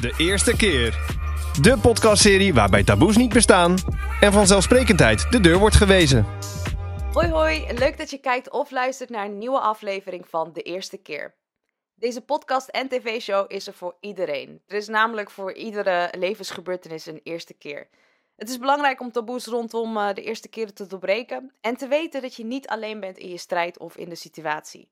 De eerste keer. De podcastserie waarbij taboes niet bestaan en vanzelfsprekendheid de deur wordt gewezen. Hoi hoi, leuk dat je kijkt of luistert naar een nieuwe aflevering van De Eerste Keer. Deze podcast en tv-show is er voor iedereen. Er is namelijk voor iedere levensgebeurtenis een eerste keer. Het is belangrijk om taboes rondom uh, de eerste keren te doorbreken en te weten dat je niet alleen bent in je strijd of in de situatie.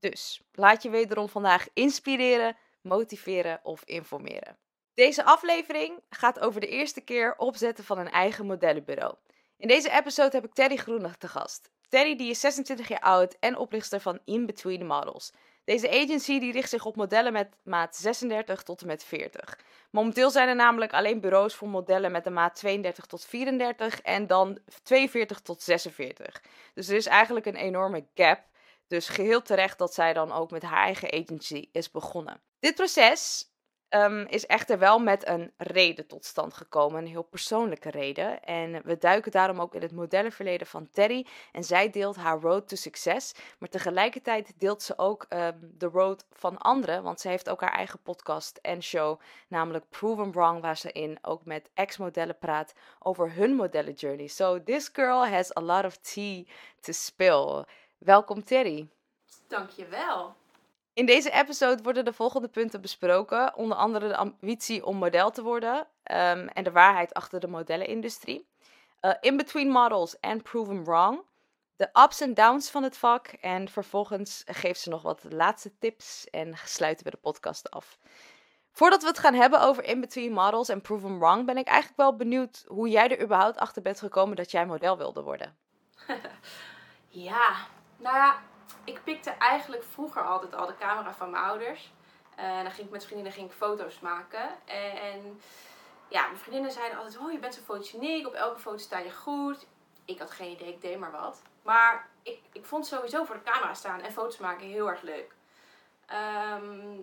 Dus laat je wederom vandaag inspireren, motiveren of informeren. Deze aflevering gaat over de eerste keer opzetten van een eigen modellenbureau. In deze episode heb ik Terry Groenig te gast. Terry die is 26 jaar oud en oprichter van In Between Models. Deze agency die richt zich op modellen met maat 36 tot en met 40. Momenteel zijn er namelijk alleen bureaus voor modellen met de maat 32 tot 34 en dan 42 tot 46. Dus er is eigenlijk een enorme gap. Dus geheel terecht dat zij dan ook met haar eigen agency is begonnen. Dit proces um, is echter wel met een reden tot stand gekomen, een heel persoonlijke reden. En we duiken daarom ook in het modellenverleden van Terry. En zij deelt haar road to success, maar tegelijkertijd deelt ze ook um, de road van anderen, want ze heeft ook haar eigen podcast en show, namelijk Proven Wrong, waar ze in ook met ex-modellen praat over hun modellenjourney. So this girl has a lot of tea to spill. Welkom Terry. Dankjewel. In deze episode worden de volgende punten besproken. Onder andere de ambitie om model te worden um, en de waarheid achter de modellenindustrie. Uh, in between models and proven wrong. De ups en downs van het vak. En vervolgens geeft ze nog wat laatste tips en sluiten we de podcast af. Voordat we het gaan hebben over In Between Models en Proven Wrong, ben ik eigenlijk wel benieuwd hoe jij er überhaupt achter bent gekomen dat jij model wilde worden. ja, nou ja, ik pikte eigenlijk vroeger altijd al de camera van mijn ouders. En uh, dan ging ik met vriendinnen ging ik foto's maken. En, en, ja, mijn vriendinnen zeiden altijd: Oh, je bent zo fotogeniek. Op elke foto sta je goed. Ik had geen idee, ik deed maar wat. Maar ik, ik vond sowieso voor de camera staan en foto's maken heel erg leuk. Um,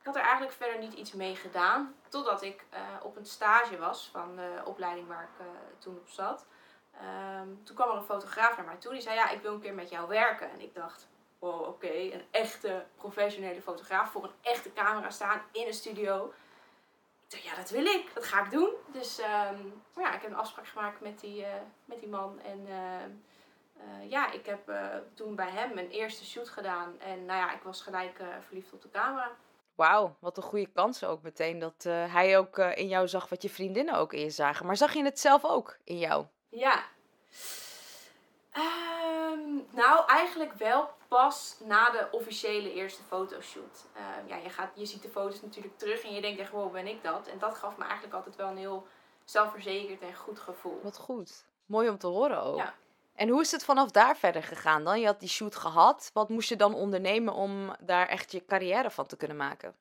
ik had er eigenlijk verder niet iets mee gedaan. Totdat ik uh, op een stage was van de opleiding waar ik toen op zat. Um, toen kwam er een fotograaf naar mij toe. Die zei: Ja, ik wil een keer met jou werken. En ik dacht: wow, oké, een echte professionele fotograaf voor een echte camera staan in een studio. Ik dacht, ja, dat wil ik, dat ga ik doen. Dus um, ja, ik heb een afspraak gemaakt met die, uh, met die man. En uh, uh, ja, ik heb toen bij hem mijn eerste shoot gedaan. En nou ja, ik was gelijk verliefd op de camera. Wauw, wat een goede kans ook meteen dat hij ook in jou zag wat je vriendinnen ook in zagen. Maar zag je het zelf ook in jou? Ja. Um, nou, eigenlijk wel pas na de officiële eerste fotoshoot. Uh, ja, je, gaat, je ziet de foto's natuurlijk terug en je denkt echt, wow, ben ik dat? En dat gaf me eigenlijk altijd wel een heel zelfverzekerd en goed gevoel. Wat goed. Mooi om te horen ook. Ja. En hoe is het vanaf daar verder gegaan dan? Je had die shoot gehad. Wat moest je dan ondernemen om daar echt je carrière van te kunnen maken?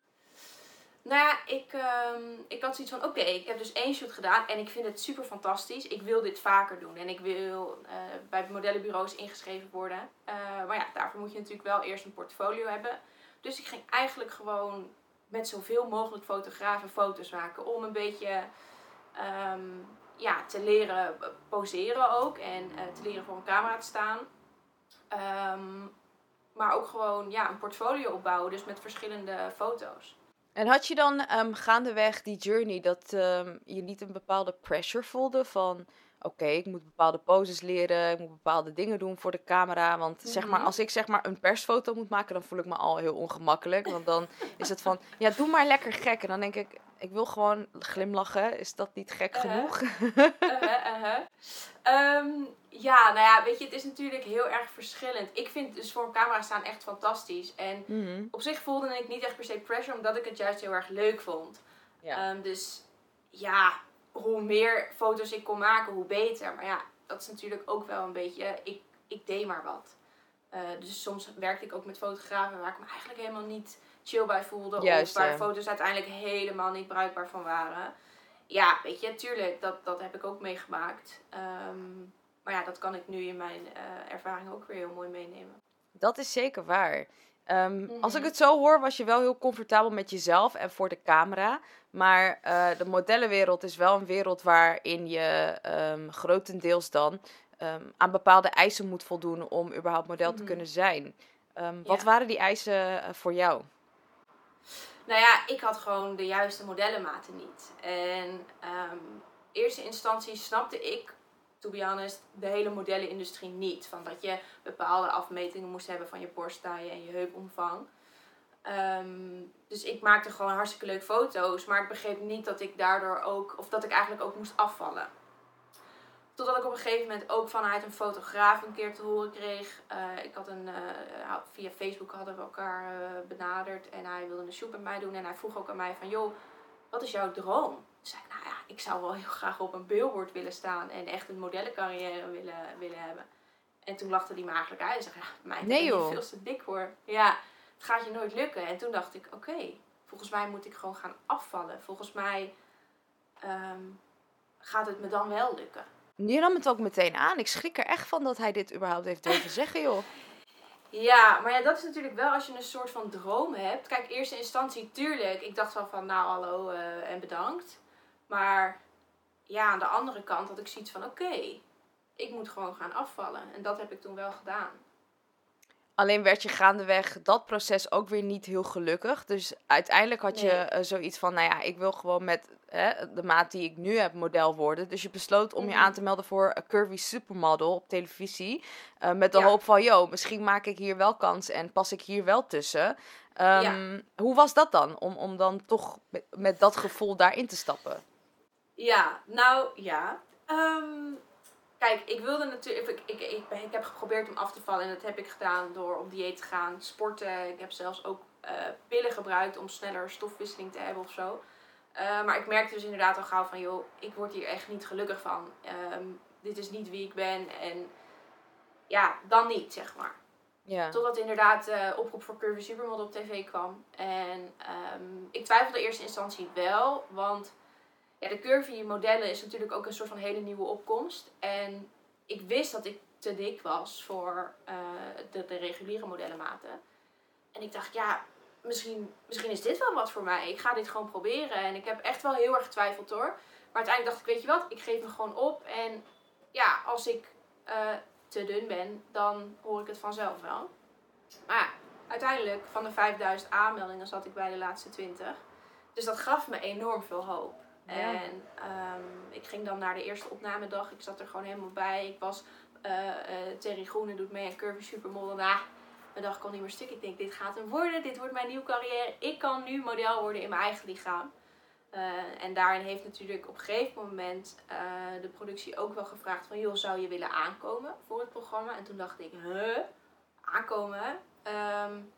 Nou ja, ik, um, ik had zoiets van: oké, ik heb dus één shoot gedaan en ik vind het super fantastisch. Ik wil dit vaker doen en ik wil uh, bij modellenbureaus ingeschreven worden. Uh, maar ja, daarvoor moet je natuurlijk wel eerst een portfolio hebben. Dus ik ging eigenlijk gewoon met zoveel mogelijk fotografen foto's maken om een beetje um, ja, te leren poseren ook en uh, te leren voor een camera te staan. Um, maar ook gewoon ja, een portfolio opbouwen, dus met verschillende foto's. En had je dan um, gaandeweg die journey dat um, je niet een bepaalde pressure voelde van oké, okay, ik moet bepaalde poses leren, ik moet bepaalde dingen doen voor de camera. Want zeg maar, als ik zeg maar een persfoto moet maken, dan voel ik me al heel ongemakkelijk. Want dan is het van, ja, doe maar lekker gek. En dan denk ik, ik wil gewoon glimlachen. Is dat niet gek -huh. genoeg? uh -huh, uh -huh. Um, ja, nou ja, weet je, het is natuurlijk heel erg verschillend. Ik vind dus voor een camera staan echt fantastisch. En mm -hmm. op zich voelde ik niet echt per se pressure, omdat ik het juist heel erg leuk vond. Ja. Um, dus ja, hoe meer foto's ik kon maken, hoe beter. Maar ja, dat is natuurlijk ook wel een beetje, ik, ik deed maar wat. Uh, dus soms werkte ik ook met fotografen waar ik me eigenlijk helemaal niet chill bij voelde. Juist, of waar ja. foto's uiteindelijk helemaal niet bruikbaar van waren. Ja, weet je, tuurlijk, dat, dat heb ik ook meegemaakt. Um, maar ja, dat kan ik nu in mijn uh, ervaring ook weer heel mooi meenemen. Dat is zeker waar. Um, mm -hmm. Als ik het zo hoor, was je wel heel comfortabel met jezelf en voor de camera. Maar uh, de modellenwereld is wel een wereld waarin je um, grotendeels dan um, aan bepaalde eisen moet voldoen om überhaupt model te mm -hmm. kunnen zijn. wat waren die eisen uh, voor jou? Nou ja, ik had gewoon de juiste modellenmaten niet. En ehm eerste instantie snapte ik, to be honest, de hele modellenindustrie niet. Van dat je bepaalde afmetingen moest hebben van je borsttaille en je heupomvang. Ehm, dus ik maakte gewoon hartstikke leuke foto's, maar ik begreep niet dat ik daardoor ook, of dat ik eigenlijk ook moest afvallen. Totdat ik op een gegeven moment ook vanuit een fotograaf een keer te horen kreeg. Eh, ik had een, eh, via Facebook hadden we elkaar uh, benaderd en hij wilde een shoot met mij doen. En hij vroeg ook aan mij van, joh, wat is jouw droom? Zei ik, nou ja, ik zou wel heel graag op een billboard willen staan en echt een modellencarrière willen, willen hebben. En toen lachte hij me eigenlijk uit en zei, ja, mij nee, ben je veel te dik hoor. Ja, het gaat je nooit lukken. En toen dacht ik, oké, volgens mij moet ik gewoon gaan afvallen. Volgens mij um, gaat het me dan wel lukken. Je nam het ook meteen aan. Ik schrik er echt van dat hij dit überhaupt heeft durven zeggen, joh. Ja, maar ja, dat is natuurlijk wel als je een soort van droom hebt. Kijk, eerste instantie, tuurlijk. Ik dacht wel van, nou hallo uh, en bedankt. Maar ja, aan de andere kant had ik zoiets van, oké, ik moet gewoon gaan afvallen. En dat heb ik toen wel gedaan. Alleen werd je gaandeweg dat proces ook weer niet heel gelukkig. Dus uiteindelijk had je eh, zoiets van, nou ja, ik wil gewoon met hè, de maat die ik nu heb model worden. Dus je besloot om je mhm. aan te melden voor een Curvy Supermodel op televisie. Uh, met de hoop van, yo, misschien maak ik hier wel kans en pas ik hier wel tussen. Um, Hoe was dat dan, om, om dan toch met, met dat gevoel daarin te stappen? Ja, nou ja. Um, Kijk, ik wilde natuurlijk. Ik, ik, ik, ik, heb geprobeerd om af te vallen en dat heb ik gedaan door op dieet te gaan, sporten. Ik heb zelfs ook uh, pillen gebruikt om sneller stofwisseling te hebben of zo. Uh, maar ik merkte dus inderdaad al gauw van, joh, ik word hier echt niet gelukkig van. Um, dit is niet wie ik ben en ja, dan niet, zeg maar. Ja. Totdat inderdaad uh, oproep voor Curvy Supermodel op tv kwam. En um, ik twijfelde in eerste instantie wel, want ja, de curvy modellen is natuurlijk ook een soort van hele nieuwe opkomst. En ik wist dat ik te dik was voor uh, de, reguliere modellenmaten. En ik dacht, ja, misschien, misschien is dit wel wat voor mij. Ik ga dit gewoon proberen. En ik heb echt wel heel erg getwijfeld hoor. Maar uiteindelijk dacht ik, weet je wat, ik geef me gewoon op. En ja, als ik uh, te dun ben, dan hoor ik het vanzelf wel. Maar uiteindelijk, van de 5000 aanmeldingen zat ik bij de laatste 20. Dus dat gaf me enorm veel hoop. En um, ik ging dan naar de eerste opnamedag. Ik zat er gewoon helemaal bij. Ik was uh, uh, Terry Groene doet mee en Curvy Supermodel. Nou, mijn dag kon niet meer stuk. Ik denk, dit gaat hem worden. Dit wordt mijn nieuwe carrière. Ik kan nu model worden in mijn eigen lichaam. Uh, en daarin heeft natuurlijk op een gegeven moment de productie ook wel gevraagd van... joh, zou je willen aankomen voor het programma? En toen dacht ik, huh? Aankomen? Um,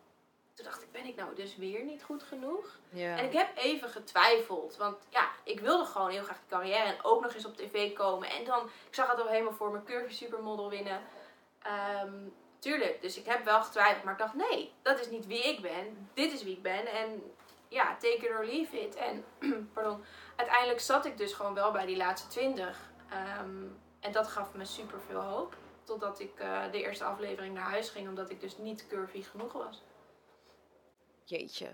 toen dacht ik, ben ik nou dus weer niet goed genoeg? Ja. En ik heb even getwijfeld. Want ja, ik wilde gewoon heel graag de carrière en ook nog eens op tv komen. En dan, ik zag het al helemaal voor mijn curvy supermodel winnen. Um, tuurlijk, dus ik heb wel getwijfeld. Maar ik dacht, nee, dat is niet wie ik ben. Dit is wie ik ben. En ja, take it or leave it. En pardon, uiteindelijk zat ik dus gewoon wel bij die laatste twintig. Um, en dat gaf me super veel hoop. Totdat ik uh, de eerste aflevering naar huis ging. Omdat ik dus niet curvy genoeg was. Jeetje.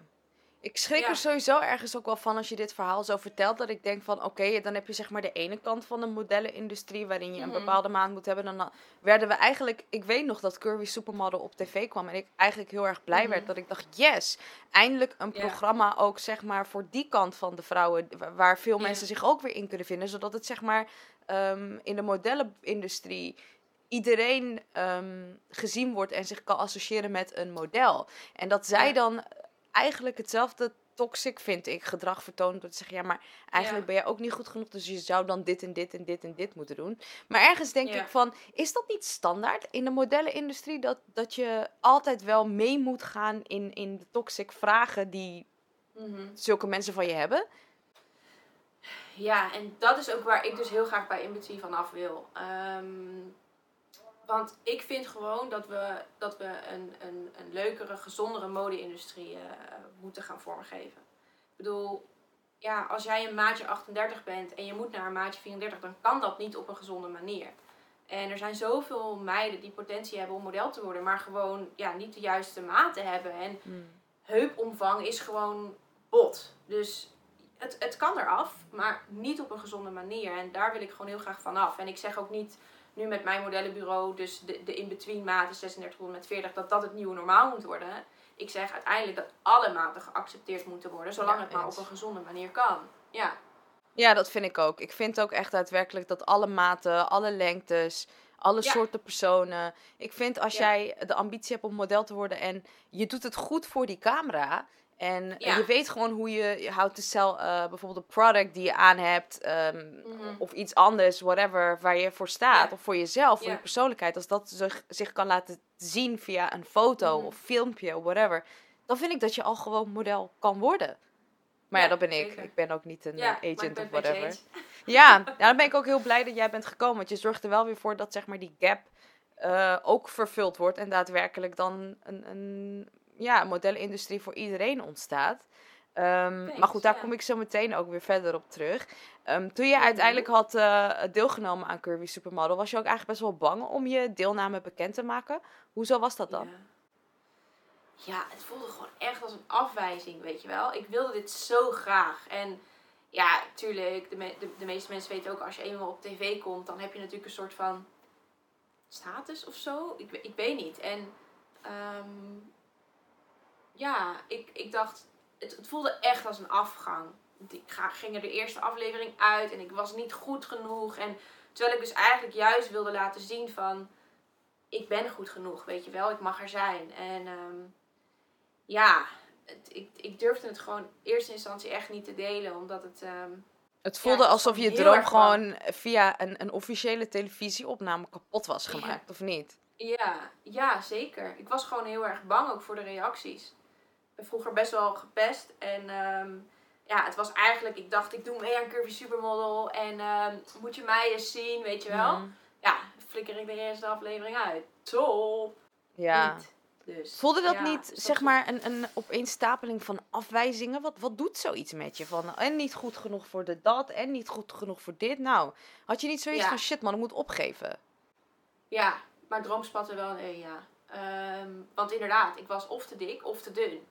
Ik schrik er sowieso ergens ook wel van als je dit verhaal zo vertelt. Dat ik denk van oké, dan heb je zeg maar de ene kant van de modellenindustrie waarin je een mhm. bepaalde maand moet hebben. Dan werden we eigenlijk, ik weet nog dat Curvy Supermodel op tv kwam. En ik eigenlijk heel erg blij werd mhm. dat ik dacht, yes, eindelijk een programma ook zeg maar voor die kant van de vrouwen. Waar veel mensen zich ook weer in kunnen vinden. Zodat het zeg maar um, in de modellenindustrie iedereen um, gezien wordt en zich kan associëren met een model. En dat zij dan eigenlijk hetzelfde toxic, vind ik, gedrag vertonen. Door te zeggen, ja, maar eigenlijk ben je ook niet goed genoeg. Dus je zou dan dit en dit en dit en dit moeten doen. Maar ergens denk ik van, is dat niet standaard in de modellenindustrie? Dat, dat je altijd wel mee moet gaan in, in de toxic vragen die mhm. zulke mensen van je hebben? Ja, en dat is ook waar ik dus heel graag bij In van af wil. Um, want ik vind gewoon dat we, dat we een, een, een leukere, gezondere mode-industrie uh, moeten gaan vormgeven. Ik bedoel, ja, als jij een maatje 38 bent en je moet naar een maatje 34, dan kan dat niet op een gezonde manier. En er zijn zoveel meiden die potentie hebben om model te worden, maar gewoon ja, niet de juiste maten hebben. En hmm. heupomvang is gewoon bot. Dus het, het kan eraf, maar niet op een gezonde manier. En daar wil ik gewoon heel graag van af. En ik zeg ook niet nu met mijn modellenbureau, dus de, de in-between maten 36 tot met 40, dat dat het nieuwe normaal moet worden. ik zeg uiteindelijk dat alle maten geaccepteerd moeten worden, zolang Ja, het maar op een gezonde manier kan. Ja, Ja, dat vind ik ook. Ik vind ook echt daadwerkelijk dat alle maten, alle lengtes, alle Ja. soorten personen. Ik vind als Ja. jij de ambitie hebt om model te worden en je doet het goed voor die camera. En Ja. je weet gewoon hoe je houdt te sell, eh, bijvoorbeeld een product die je aan hebt. ehm, Mhm. Of iets anders, whatever, waar je voor staat. Ja. Of voor jezelf, voor je persoonlijkheid. Als dat zich, zich kan laten zien via een foto Mhm. of filmpje, whatever. Dan vind ik dat je al gewoon model kan worden. Maar ja, dat ben ik. zeker. Ik ben ook niet een eh, agent of whatever. Ja, ja, dan ben ik ook heel blij dat jij bent gekomen. Want je zorgt er wel weer voor dat zeg maar, die gap eh, ook vervuld wordt. En daadwerkelijk dan een, een ja, modellenindustrie voor iedereen ontstaat. Ehm, maar goed, daar ja. kom ik zo meteen ook weer verder op terug. Ehm, toen je uiteindelijk had eh, deelgenomen aan Curvy Supermodel, was je ook eigenlijk best wel bang om je deelname bekend te maken. Hoezo was dat dan? Ja. ja, het voelde gewoon echt als een afwijzing, weet je wel. Ik wilde dit zo graag. En ja, tuurlijk, de, me- de, de meeste mensen weten ook, als je eenmaal op tv komt, dan heb je natuurlijk een soort van status of zo. Ik, ik weet niet. En ehm, ja, ik, ik dacht, het, het voelde echt als een afgang. Ik ga, ging er de eerste aflevering uit en ik was niet goed genoeg. En terwijl ik dus eigenlijk juist wilde laten zien van, ik ben goed genoeg, weet je wel. Ik mag er zijn. En ehm, ja, het, ik, ik durfde het gewoon in eerste instantie echt niet te delen, omdat het... ehm, Het voelde alsof je droom gewoon via een, een officiële televisieopname kapot was Ja. gemaakt, of niet? Ja, ja, zeker. Ik was gewoon heel erg bang ook voor de reacties. Vroeger best wel gepest. En ehm, ja, het was eigenlijk, ik dacht, ik doe mee aan Curvy Supermodel. En ehm, moet je mij eens zien, weet je wel. Mhm. Ja, flikker ik de eerste aflevering uit. Top! Ja. Niet. Dus, Voelde dat ja, niet, zeg maar, een, een opeenstapeling van afwijzingen? Wat, wat doet zoiets met je? Van, en niet goed genoeg voor de dat, en niet goed genoeg voor dit. Nou, had je niet zoiets Ja. van, shit man, ik moet opgeven? Ja, maar droom spatte wel nee, ja. Ehm, want inderdaad, ik was of te dik of te dun.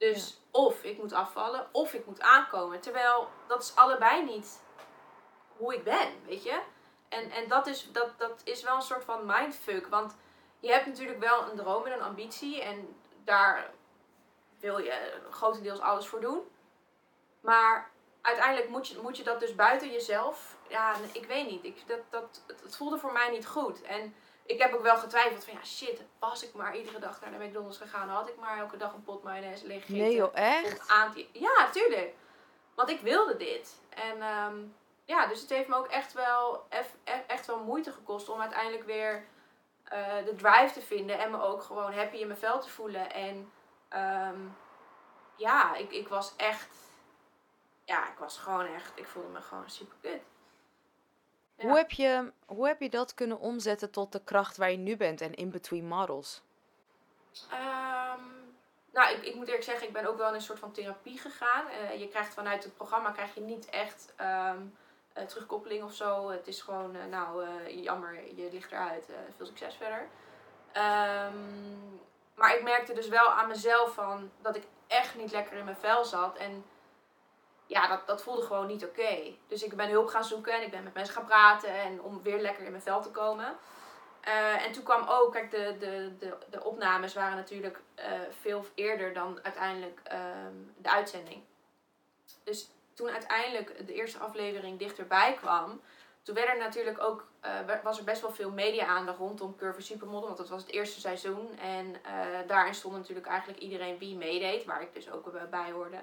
Dus of ik moet afvallen of ik moet aankomen. Terwijl dat is allebei niet hoe ik ben, weet je. En, en dat, is, dat, dat is wel een soort van mindfuck. Want je hebt natuurlijk wel een droom en een ambitie. En daar wil je grotendeels alles voor doen. Maar uiteindelijk moet je, moet je dat dus buiten jezelf. Ja, ik weet niet. Ik, dat, dat, het, het voelde voor mij niet goed. En ik heb ook wel getwijfeld van ja, shit, was ik maar iedere dag naar de McDonald's gegaan, had ik maar elke dag een pot mayonaise leeg gegeten. Nee joh, echt? Ja, tuurlijk. Want ik wilde dit. En ehm, ja, dus het heeft me ook echt wel, eff- e- echt wel moeite gekost om uiteindelijk weer eh, de drive te vinden. En me ook gewoon happy in mijn vel te voelen. En ehm, ja, ik, ik was echt, ja, ik was gewoon echt, ik voelde me gewoon super kut. Ja. Hoe, heb je, hoe heb je dat kunnen omzetten tot de kracht waar je nu bent en in between models? Ehm, nou, ik, ik moet eerlijk zeggen, ik ben ook wel in een soort van therapie gegaan. Eh, je krijgt vanuit het programma krijg je niet echt ehm, eh, terugkoppeling of zo. Het is gewoon, eh, nou, jammer, je ligt eruit. Veel succes verder. Ehm, maar ik merkte dus wel aan mezelf van dat ik echt niet lekker in mijn vel zat. En ja, dat, dat voelde gewoon niet oké. Dus ik ben hulp gaan zoeken en ik ben met mensen gaan praten. En om weer lekker in mijn vel te komen. Eh, en toen kwam ook, kijk, de, de, de, de opnames waren natuurlijk eh, veel eerder dan uiteindelijk ehm, de uitzending. Dus toen uiteindelijk de eerste aflevering dichterbij kwam, toen werd er natuurlijk ook, eh, wa- was er best wel veel media-aandacht rondom Curve Supermodel, want dat was het eerste seizoen. En daarin stond natuurlijk eigenlijk iedereen wie meedeed, waar ik dus ook bij hoorde.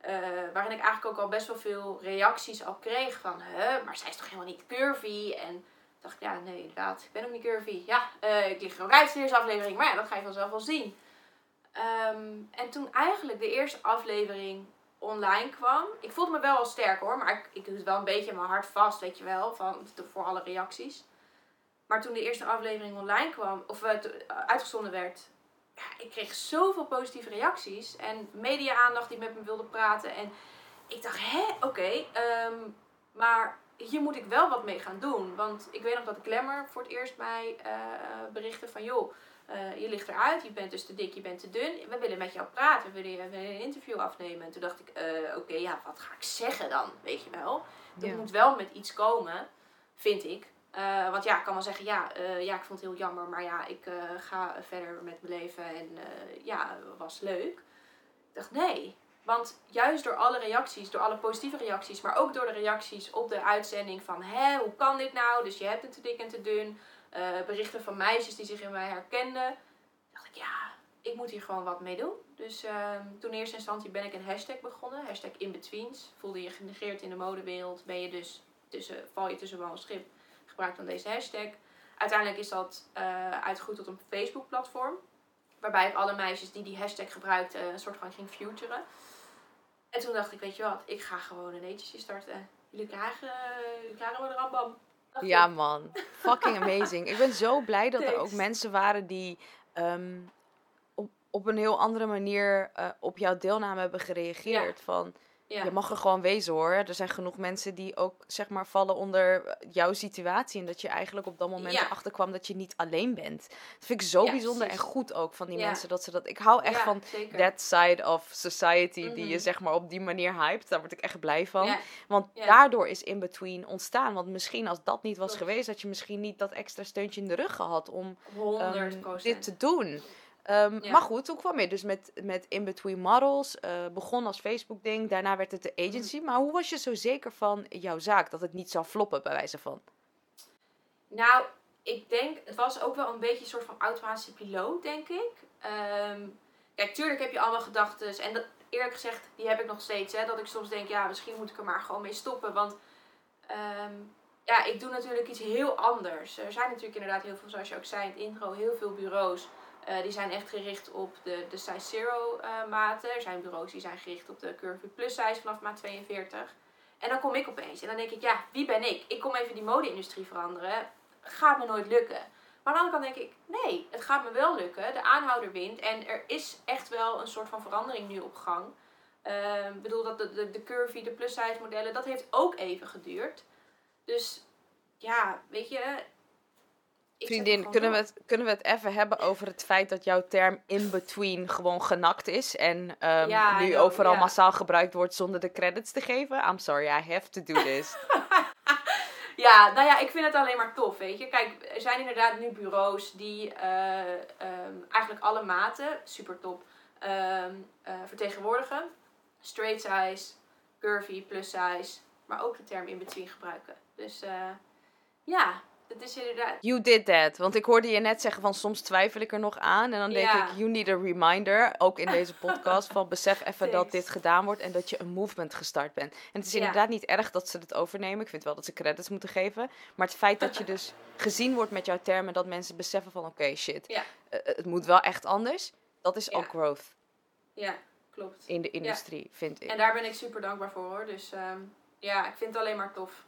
Eh, waarin ik eigenlijk ook al best wel veel reacties al kreeg van, hè, maar zij is toch helemaal niet curvy? En dacht ik, ja, nee, inderdaad, ik ben ook niet curvy. Ja, eh, ik lig ook uit in eerste aflevering, maar ja, dat ga je vanzelf wel zien. Ehm, en toen eigenlijk de eerste aflevering online kwam, ik voelde me wel al sterk hoor, maar ik, ik het wel een beetje in mijn hart vast, weet je wel, van, voor alle reacties. Maar toen de eerste aflevering online kwam, of eh, uitgezonden werd, ja, ik kreeg zoveel positieve reacties en media-aandacht die met me wilde praten. En ik dacht, hè, oké, ehm, maar hier moet ik wel wat mee gaan doen. Want ik weet nog dat Glamour voor het eerst mij eh berichtte van... joh, eh, je ligt eruit, je bent dus te dik, je bent te dun. We willen met jou praten, we willen, een interview afnemen. En toen dacht ik, eh, oké, ja, wat ga ik zeggen dan? Weet je wel? Dat Ja. moet wel met iets komen, vind ik. Eh, want ja, ik kan wel zeggen, ja, eh, ja, ik vond het heel jammer, maar ja, ik eh, ga verder met mijn leven en ja, was leuk. Ik dacht, nee. Want juist door alle reacties, door alle positieve reacties, maar ook door de reacties op de uitzending van, hè, hoe kan dit nou? Dus je hebt het te dik en te dun. Berichten van meisjes die zich in mij herkenden. dacht ik, ja, ik moet hier gewoon wat mee doen. Dus ehm, toen in eerste instantie ben ik een hashtag begonnen, hashtag inbetweens. Voelde je genegeerd in de modewereld, ben je dus tussen, val je tussen wal en schip gebruik dan deze hashtag. Uiteindelijk is dat uh, uitgegroeid tot een Facebook-platform. Waarbij ik alle meisjes die die hashtag gebruikten een soort van ging futuren. En toen dacht ik, weet je wat, ik ga gewoon een agency starten. Jullie krijgen, jullie krijgen een rambam. Ja, man. Fucking amazing. Ik ben zo blij dat er ook mensen waren die ehm, op, op een heel andere manier eh, op jouw deelname hebben gereageerd. Van, Ja. je mag er gewoon wezen hoor. Er zijn genoeg mensen die ook zeg maar vallen onder eh, jouw situatie. En dat je eigenlijk op dat moment Ja. erachter kwam dat je niet alleen bent. Dat vind ik zo Ja, bijzonder precies. en goed ook van die mensen. Dat ze dat. Ik hou echt van zeker. that side of society die je Mhm. zeg maar op die manier hypt. Daar word ik echt blij van. Want daardoor is In-Between ontstaan. Want misschien als dat niet was geweest, had je misschien niet dat extra steuntje in de rug gehad om ehm, 100 dit te doen. Ehm, Ja. Maar goed, toen kwam je dus met, met In-Between Models. eh begon als Facebook ding, daarna werd het de Mhm. agency. Maar hoe was je zo zeker van jouw zaak, dat het niet zou floppen bij wijze van? Nou, ik denk, het was ook wel een beetje een soort van automatische piloot, denk ik. Ehm, kijk, tuurlijk heb je allemaal gedachten. En dat, eerlijk gezegd, die heb ik nog steeds. Hè, dat ik soms denk, ja, misschien moet ik er maar gewoon mee stoppen. Want ehm, ja, ik doe natuurlijk iets heel anders. Er zijn natuurlijk inderdaad heel veel, zoals je ook zei in het intro, heel veel bureaus. Eh, die zijn echt gericht op de, de size zero eh, maten. Er zijn bureaus die zijn gericht op de curvy plus size vanaf maat 42. En dan kom ik opeens. En dan denk ik, ja, wie ben ik? Ik kom even die mode-industrie veranderen. Gaat me nooit lukken. Maar aan de andere kant denk ik, nee, het gaat me wel lukken. De aanhouder wint. En er is echt wel een soort van verandering nu op gang. Ehm, Ik bedoel, dat de, de, de curvy, de plus-size modellen, dat heeft ook even geduurd. Dus ja, weet je... Vriendin, kunnen we, het, kunnen we het even hebben over het feit dat jouw term in-between gewoon genakt is en ehm, Ja, nu overal ja. massaal gebruikt wordt zonder de credits te geven? I'm sorry, I have to do this. Ja, nou ja, ik vind het alleen maar tof, weet je. Kijk, er zijn inderdaad nu bureaus die eh, ehm, eigenlijk alle maten, super top, ehm, eh, vertegenwoordigen. Straight size, curvy, plus size, maar ook de term in-between gebruiken. Dus eh, ja, is inderdaad... You did that. Want ik hoorde je net zeggen van soms twijfel ik er nog aan. En dan denk Ja. ik, you need a reminder, ook in deze podcast, van besef even dat dit gedaan wordt en dat je een movement gestart bent. En het is Ja. inderdaad niet erg dat ze het overnemen. Ik vind wel dat ze credits moeten geven. Maar het feit dat je dus gezien wordt met jouw termen, dat mensen beseffen van oké, shit, Ja. eh, het moet wel echt anders. Dat is ook growth Ja, klopt. in de industrie, vind ik. En daar ben ik super dankbaar voor hoor. Dus ehm, ja, ik vind het alleen maar tof.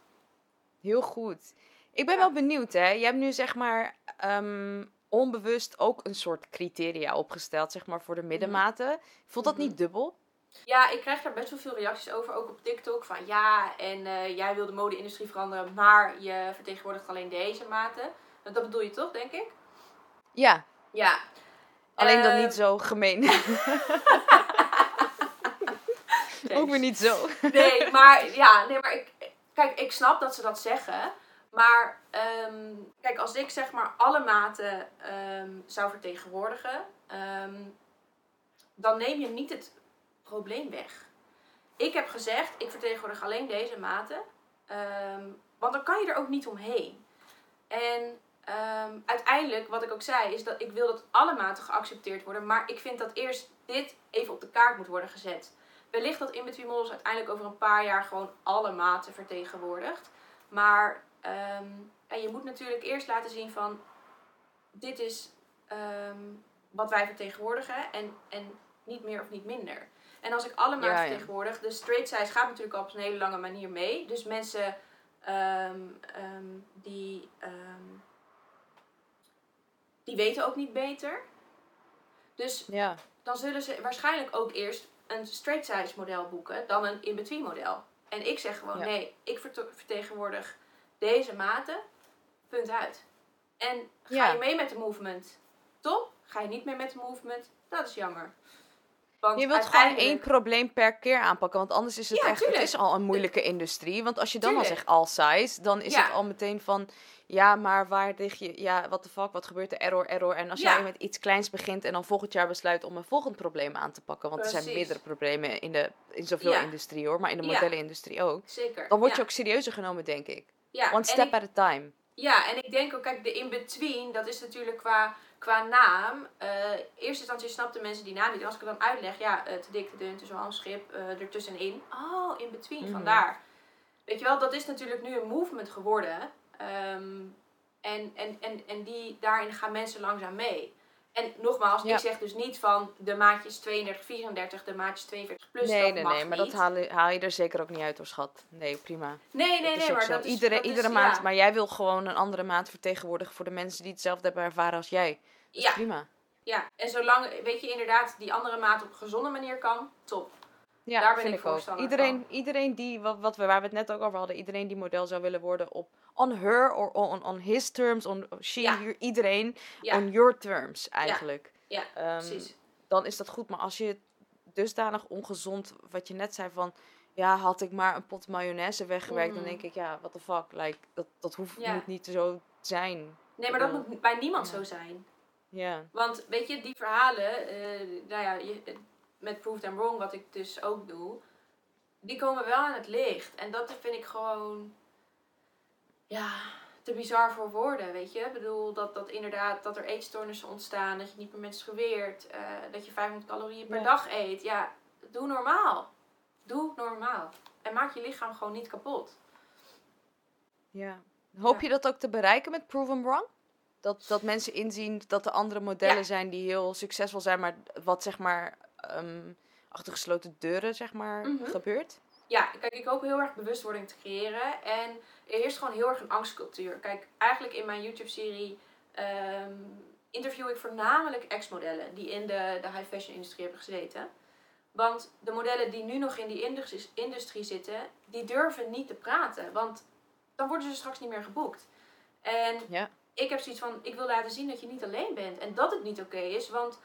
Heel goed. Ik ben Ja. wel benieuwd, hè. Je hebt nu zeg maar ehm, onbewust ook een soort criteria opgesteld, zeg maar, voor de middenmaten. Voelt dat Mhm. niet dubbel? Ja, ik krijg daar best wel veel reacties over, ook op TikTok. Van ja, en eh, jij wil de mode-industrie veranderen, maar je vertegenwoordigt alleen deze maten. Dat bedoel je toch, denk ik? Ja, Ja. alleen dan niet zo gemeen. ook weer niet zo. Nee, maar ja, nee, maar ik, kijk, ik snap dat ze dat zeggen. Maar ehm, kijk, als ik zeg maar alle maten ehm, zou vertegenwoordigen, ehm, dan neem je niet het probleem weg. Ik heb gezegd, ik vertegenwoordig alleen deze maten. want dan kan je er ook niet omheen. En uiteindelijk, wat ik ook zei, is dat ik wil dat alle maten geaccepteerd worden. Maar ik vind dat eerst dit even op de kaart moet worden gezet. Wellicht dat In-Between Models uiteindelijk over een paar jaar gewoon alle maten vertegenwoordigt. Maar ehm, ja, je moet natuurlijk eerst laten zien van... Dit is ehm, wat wij vertegenwoordigen en, en niet meer of niet minder. En als ik alle maten Ja, ja. vertegenwoordig... De straight size gaat natuurlijk al op een hele lange manier mee. Dus mensen ehm, die... die weten ook niet beter. Dus Ja, dan zullen ze waarschijnlijk ook eerst een straight size model boeken dan een in-between model. En ik zeg gewoon, nee, ik verte- vertegenwoordig deze maten, punt uit. En ga Ja. je mee met de movement, top. Ga je niet mee met de movement, dat is jammer. Want Je wilt gewoon één probleem per keer aanpakken. Want anders is het Ja, echt. Het is al een moeilijke industrie. Want als je dan al zegt all size, dan is Ja. het al meteen van. Ja, maar waar lig je. Ja, what the fuck, wat gebeurt er? Error, error. En als Ja. jij met iets kleins begint en dan volgend jaar besluit om een volgend probleem aan te pakken. Want er zijn meerdere problemen in, de, in zoveel industrie hoor, maar in de modellenindustrie ook. Zeker. Dan word je ook serieuzer genomen, denk ik. Ja. One en step ik- at a time. Ja, en ik denk ook, kijk, de in-between, dat is natuurlijk qua, qua naam. eh eerste instantie snapten mensen die naam niet. Als ik het dan uitleg, ja, eh, te dik, te dun, te zwaar, een schip, eh ertussenin. Oh, in-between, Mhm. vandaar. Weet je wel, dat is natuurlijk nu een movement geworden. Ehm, en, en, en, en die, daarin gaan mensen langzaam mee. En nogmaals, Ja. ik zeg dus niet van de maatjes 32, 34, de maatjes 42 plus. nee, dat nee, mag nee. Maar niet. dat haal, je- haal je er zeker ook niet uit, hoor, schat. Nee, prima. Nee, nee, nee, maar zo. dat is... iedere dat iedere is, maand. ja. Maar jij wil gewoon een andere maand vertegenwoordigen voor de mensen die hetzelfde hebben ervaren als jij. Dat Ja, prima. ja, en zolang, weet je, inderdaad die andere maat op een gezonde manier kan, top. Ja, Daar ben vind ik ik ook. voorstander Iedereen, iedereen die, wat, wat we, waar we het net ook over hadden, iedereen die model zou willen worden op on her or on, on his terms, on she, Ja. your- iedereen, Ja. on your terms eigenlijk. Ja, Ehm, precies. dan is dat goed. Maar als je dusdanig ongezond, wat je net zei van, ja, had ik maar een pot mayonaise weggewerkt, dan Mhm. denk ik, ja, what the fuck, like, dat, dat hoeft moet niet zo zijn. Nee, maar dat moet bij niemand zo zijn. Ja, Want weet je, die verhalen, eh, nou ja, je, met Prove Them Wrong, wat ik dus ook doe, die komen wel aan het licht. En dat vind ik gewoon, ja, te bizar voor woorden, weet je. Ik bedoel, dat, dat inderdaad, dat er eetstoornissen ontstaan, dat je niet meer menstrueert, eh dat je 500 calorieën per Ja. dag eet. Ja, doe normaal. Doe normaal. En maak je lichaam gewoon niet kapot. ja. Hoop Ja. je dat ook te bereiken met Prove 'em Wrong? Dat, dat mensen inzien dat er andere modellen Ja. zijn die heel succesvol zijn, maar wat zeg maar ehm, achter gesloten deuren zeg maar Mhm. gebeurt? Ja, kijk, ik hoop heel erg bewustwording te creëren. En er heerst gewoon heel erg een angstcultuur. Kijk, eigenlijk in mijn YouTube-serie ehm, interview ik voornamelijk ex-modellen die in de, de high fashion industrie hebben gezeten. Want de modellen die nu nog in die industrie, industrie zitten, die durven niet te praten. Want dan worden ze straks niet meer geboekt. En Ja. ik heb zoiets van, ik wil laten zien dat je niet alleen bent. En dat het niet oké is, want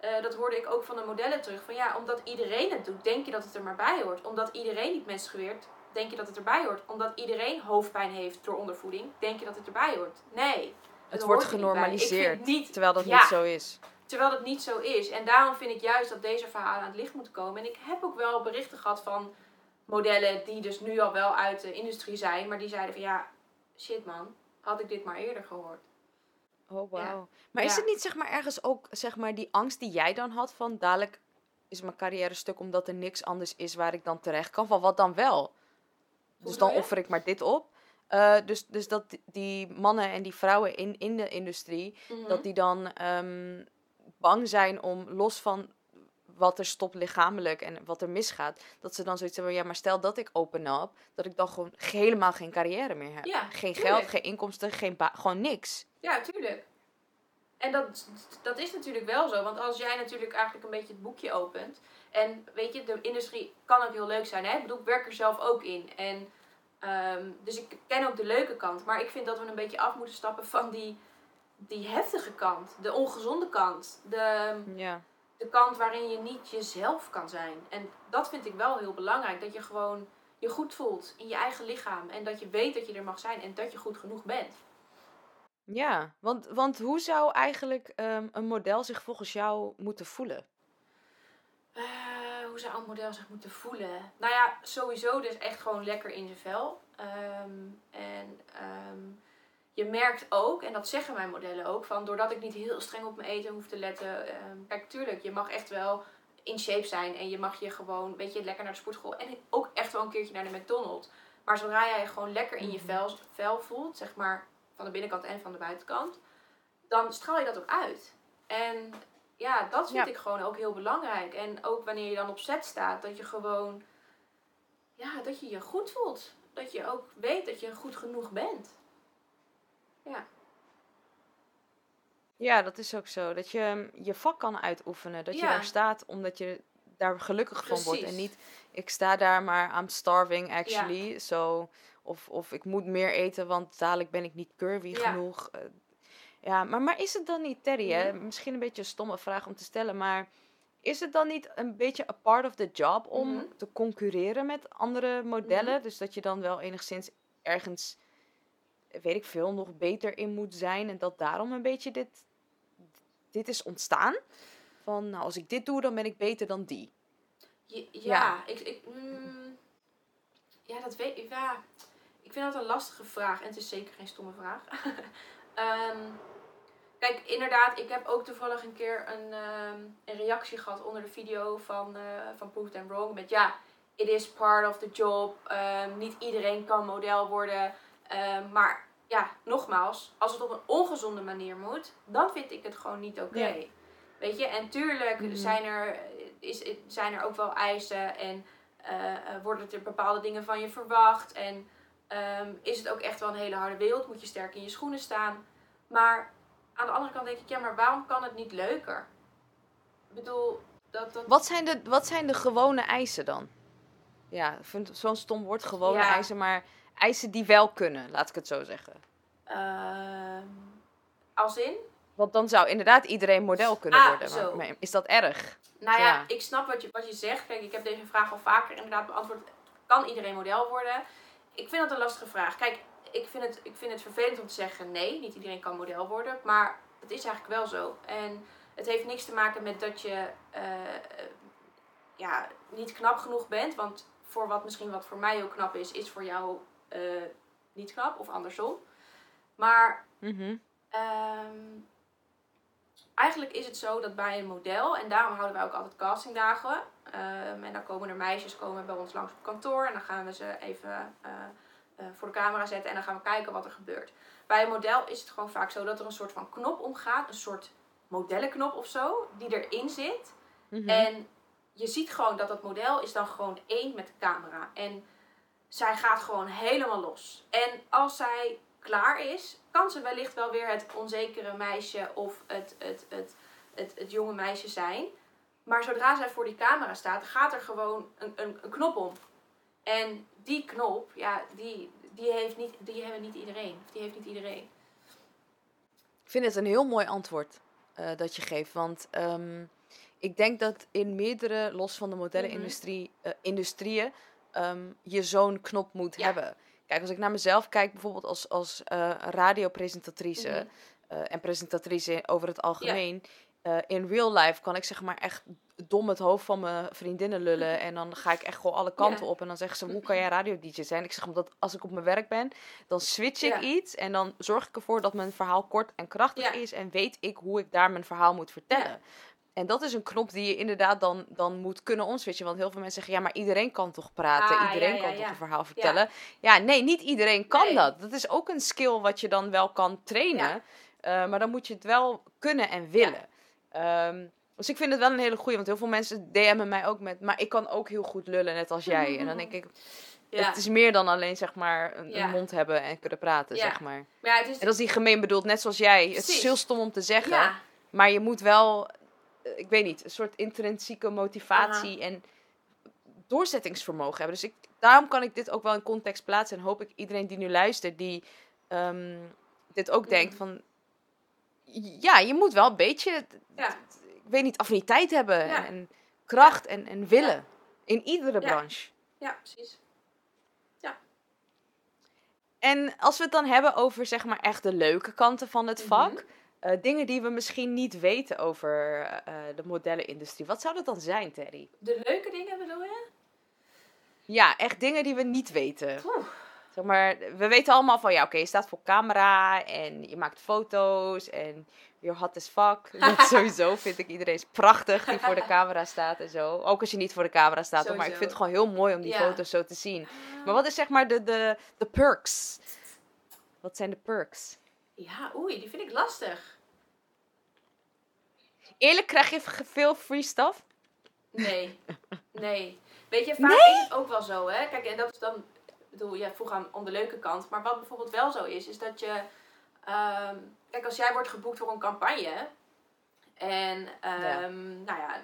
eh, dat hoorde ik ook van de modellen terug. Van ja, omdat iedereen het doet, denk je dat het er maar bij hoort. Omdat iedereen niet menstrueert, denk je dat het erbij hoort. Omdat iedereen hoofdpijn heeft door ondervoeding, denk je dat het erbij hoort. Nee. Het wordt er genormaliseerd, niet, terwijl dat Ja. niet zo is. terwijl dat niet zo is. En daarom vind ik juist dat deze verhalen aan het licht moeten komen. En ik heb ook wel berichten gehad van modellen die dus nu al wel uit de industrie zijn. Maar die zeiden van ja, shit man, had ik dit maar eerder gehoord. Oh, Ja. wauw. Maar is Ja. het niet zeg maar ergens ook zeg maar die angst die jij dan had van dadelijk is mijn carrière stuk omdat er niks anders is waar ik dan terecht kan? Van wat dan wel? Dus dan offer ik maar dit op. Eh, dus, dus dat die- mannen en die vrouwen in, in de industrie, Mhm. dat die dan ehm, bang zijn om los van wat er stopt lichamelijk en wat er misgaat, dat ze dan zoiets hebben, ja, maar stel dat ik open up, dat ik dan gewoon helemaal geen carrière meer heb. Ja, geen tuurlijk. geld, geen inkomsten, geen gewoon niks. Ja, tuurlijk. En dat, dat is natuurlijk wel zo. Want als jij natuurlijk eigenlijk een beetje het boekje opent. En weet je, de industrie kan ook heel leuk zijn. Hè? Ik bedoel, ik werk er zelf ook in. En, ehm, dus ik ken ook de leuke kant. Maar ik vind dat we een beetje af moeten stappen van die, die heftige kant. De ongezonde kant. De, Ja. de kant waarin je niet jezelf kan zijn. En dat vind ik wel heel belangrijk. Dat je gewoon je goed voelt in je eigen lichaam. En dat je weet dat je er mag zijn. En dat je goed genoeg bent. Ja, want, want hoe zou eigenlijk ehm, een model zich volgens jou moeten voelen? Eh, hoe zou een model zich moeten voelen? Nou ja, sowieso dus echt gewoon lekker in zijn vel. Ehm, en ehm, je merkt ook, en dat zeggen mijn modellen ook, van doordat ik niet heel streng op mijn eten hoef te letten. kijk, tuurlijk, je mag echt wel in shape zijn en je mag je gewoon, weet je, lekker naar de sportschool. En ook echt wel een keertje naar de McDonald's. Maar zodra jij je gewoon lekker in je Mhm. vel, vel voelt, zeg maar van de binnenkant en van de buitenkant, dan straal je dat ook uit. En ja, dat vind Ja. ik gewoon ook heel belangrijk. En ook wanneer je dan op set staat, dat je gewoon, ja, dat je je goed voelt. Dat je ook weet dat je goed genoeg bent. Ja, Ja, dat is ook zo. Dat je mm, je vak kan uitoefenen. Dat je daar staat omdat je daar gelukkig van wordt. En niet, ik sta daar maar, I'm starving actually. Zo, of, of ik moet meer eten, want dadelijk ben ik niet curvy Ja. genoeg. Eh, ja, maar, maar is het dan niet, Terry, hè? Mhm. Misschien een beetje een stomme vraag om te stellen, maar is het dan niet een beetje a part of the job om Mhm. te concurreren met andere modellen? Dus dat je dan wel enigszins ergens, weet ik veel, nog beter in moet zijn. En dat daarom een beetje dit, dit is ontstaan. Van, nou, als ik dit doe, dan ben ik beter dan die. Ja, ja, ik, ik, mm, ja, dat weet ik. Ja, ik vind dat een lastige vraag en het is zeker geen stomme vraag. Ehm, kijk, inderdaad, ik heb ook toevallig een keer een, ehm, een reactie gehad onder de video van, eh van Proof Them Wrong. Met ja, it is part of the job. Ehm, niet iedereen kan model worden. Maar ja, nogmaals, als het op een ongezonde manier moet, dan vind ik het gewoon niet oké. Ja. Weet je, en tuurlijk Mhm. zijn, er, is, zijn er ook wel eisen en eh, worden er bepaalde dingen van je verwacht. En ehm, is het ook echt wel een hele harde wereld, moet je sterk in je schoenen staan. Maar aan de andere kant denk ik, ja, maar waarom kan het niet leuker? Ik bedoel, dat, dat, Wat zijn de, wat zijn de gewone eisen dan? Ja, ik vind zo'n stom woord, gewone Ja. eisen, maar eisen die wel kunnen, laat ik het zo zeggen. ehm, als in? Want dan zou inderdaad iedereen model kunnen Ah, worden. Maar, is dat erg? Nou ja, Ja. ik snap wat je, wat je zegt. Kijk, ik heb deze vraag al vaker inderdaad beantwoord. Kan iedereen model worden? Ik vind dat een lastige vraag. Kijk, ik vind het, ik vind het vervelend om te zeggen nee, niet iedereen kan model worden. Maar het is eigenlijk wel zo. En het heeft niks te maken met dat je eh, ja, niet knap genoeg bent. Want voor wat misschien wat voor mij ook knap is, is voor jou eh, niet knap of andersom. Maar Mhm. Ehm, eigenlijk is het zo dat bij een model, en daarom houden wij ook altijd castingdagen. ehm, en dan komen er meisjes komen bij ons langs op kantoor en dan gaan we ze even eh, eh, voor de camera zetten en dan gaan we kijken wat er gebeurt. Bij een model is het gewoon vaak zo dat er een soort van knop omgaat, een soort modellenknop of zo, die erin zit. Mhm. En je ziet gewoon dat dat model is dan gewoon één met de camera. En zij gaat gewoon helemaal los. En als zij klaar is, kan ze wellicht wel weer het onzekere meisje of het, het, het, het, het jonge meisje zijn. Maar zodra zij voor die camera staat, gaat er gewoon een, een, een knop om. En die knop, ja, die, die, heeft niet, die hebben niet iedereen. Of die heeft niet iedereen. Ik vind het een heel mooi antwoord eh, dat je geeft. Want ehm, ik denk dat in meerdere, los van de modellenindustrie, eh, industrieën, ehm, je zo'n knop moet Ja. hebben. Kijk, als ik naar mezelf kijk, bijvoorbeeld als, als eh, radiopresentatrice Mhm. eh, en presentatrice over het algemeen. eh, in real life kan ik zeg maar echt dom het hoofd van mijn vriendinnen lullen. En dan ga ik echt gewoon alle kanten op. En dan zeggen ze, hoe kan jij radio-dj zijn? Ik zeg, omdat als ik op mijn werk ben, dan switch ik iets. En dan zorg ik ervoor dat mijn verhaal kort en krachtig is. En weet ik hoe ik daar mijn verhaal moet vertellen. En dat is een knop die je inderdaad dan, dan moet kunnen omswitchen. Want heel veel mensen zeggen, ja, maar iedereen kan toch praten? Ah, iedereen ja, ja, kan toch een verhaal vertellen? Ja. nee, niet iedereen kan Nee. dat. Dat is ook een skill wat je dan wel kan trainen. Eh, maar dan moet je het wel kunnen en willen. Ehm, dus ik vind het wel een hele goeie. Want heel veel mensen DM'en mij ook met... Maar ik kan ook heel goed lullen, net als jij. En dan denk ik, Ja. het is meer dan alleen zeg maar een, Ja. mond hebben en kunnen praten, Ja. zeg maar. Maar ja, het is, En dat is niet gemeen bedoeld, net zoals jij. Het is heel stom om te zeggen. Maar je moet wel, ik weet niet, een soort intrinsieke motivatie en doorzettingsvermogen hebben. Dus ik, daarom kan ik dit ook wel in context plaatsen. En hoop ik iedereen die nu luistert, die ehm, dit ook Mhm. denkt van... Ja, je moet wel een beetje, ja. ik weet niet, affiniteit hebben. Ja. En, en kracht en, en willen. In iedere Ja. branche. ja, precies. En als we het dan hebben over zeg maar echt de leuke kanten van het Mhm. vak. Eh, dingen die we misschien niet weten over eh, de modellenindustrie. Wat zou dat dan zijn, Terry? De leuke dingen bedoel je? Ja, echt dingen die we niet weten. Oeh. Zeg maar, we weten allemaal van, ja, oké, je staat voor camera en je maakt foto's en you're hot as fuck. Dat sowieso vind ik iedereen prachtig die voor de camera staat en zo. Ook als je niet voor de camera staat, maar ik vind het gewoon heel mooi om die Ja. foto's zo te zien. Maar wat is zeg maar de, de, de perks? Wat zijn de perks? Ja, oei, die vind ik lastig. Eerlijk, krijg je veel free stuff? Nee, nee. Weet je, vaak is het ook wel zo, hè. Kijk, en dat is dan... Ik bedoel, jij vroeg aan om de leuke kant. Maar wat bijvoorbeeld wel zo is, is dat je... ehm, kijk, als jij wordt geboekt voor een campagne... En, ehm, nou ja...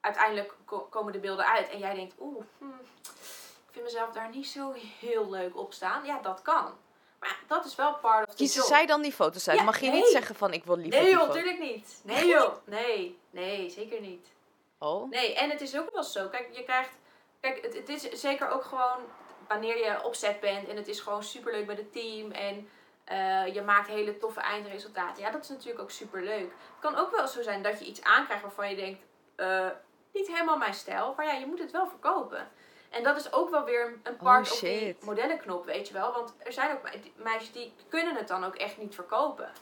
Uiteindelijk ko- komen de beelden uit en jij denkt... Oeh, hm, ik vind mezelf daar niet zo heel leuk op staan. Ja, dat kan. Maar dat is wel part of the Kiezen zij dan die foto's uit? Ja, Mag je nee. niet zeggen van, ik wil liever Nee joh, natuurlijk niet. Nee joh, nee, nee, zeker niet. Oh. Nee, en het is ook wel zo. Kijk, je krijgt. Kijk, het, het is zeker ook gewoon wanneer je op set bent en het is gewoon superleuk met het team en eh, je maakt hele toffe eindresultaten. Ja, dat is natuurlijk ook superleuk. Het kan ook wel zo zijn dat je iets aankrijgt waarvan je denkt, eh, niet helemaal mijn stijl, maar ja, je moet het wel verkopen. En dat is ook wel weer een part op die modellenknop, weet je wel. Want er zijn ook me- meisjes die kunnen het dan ook echt niet verkopen.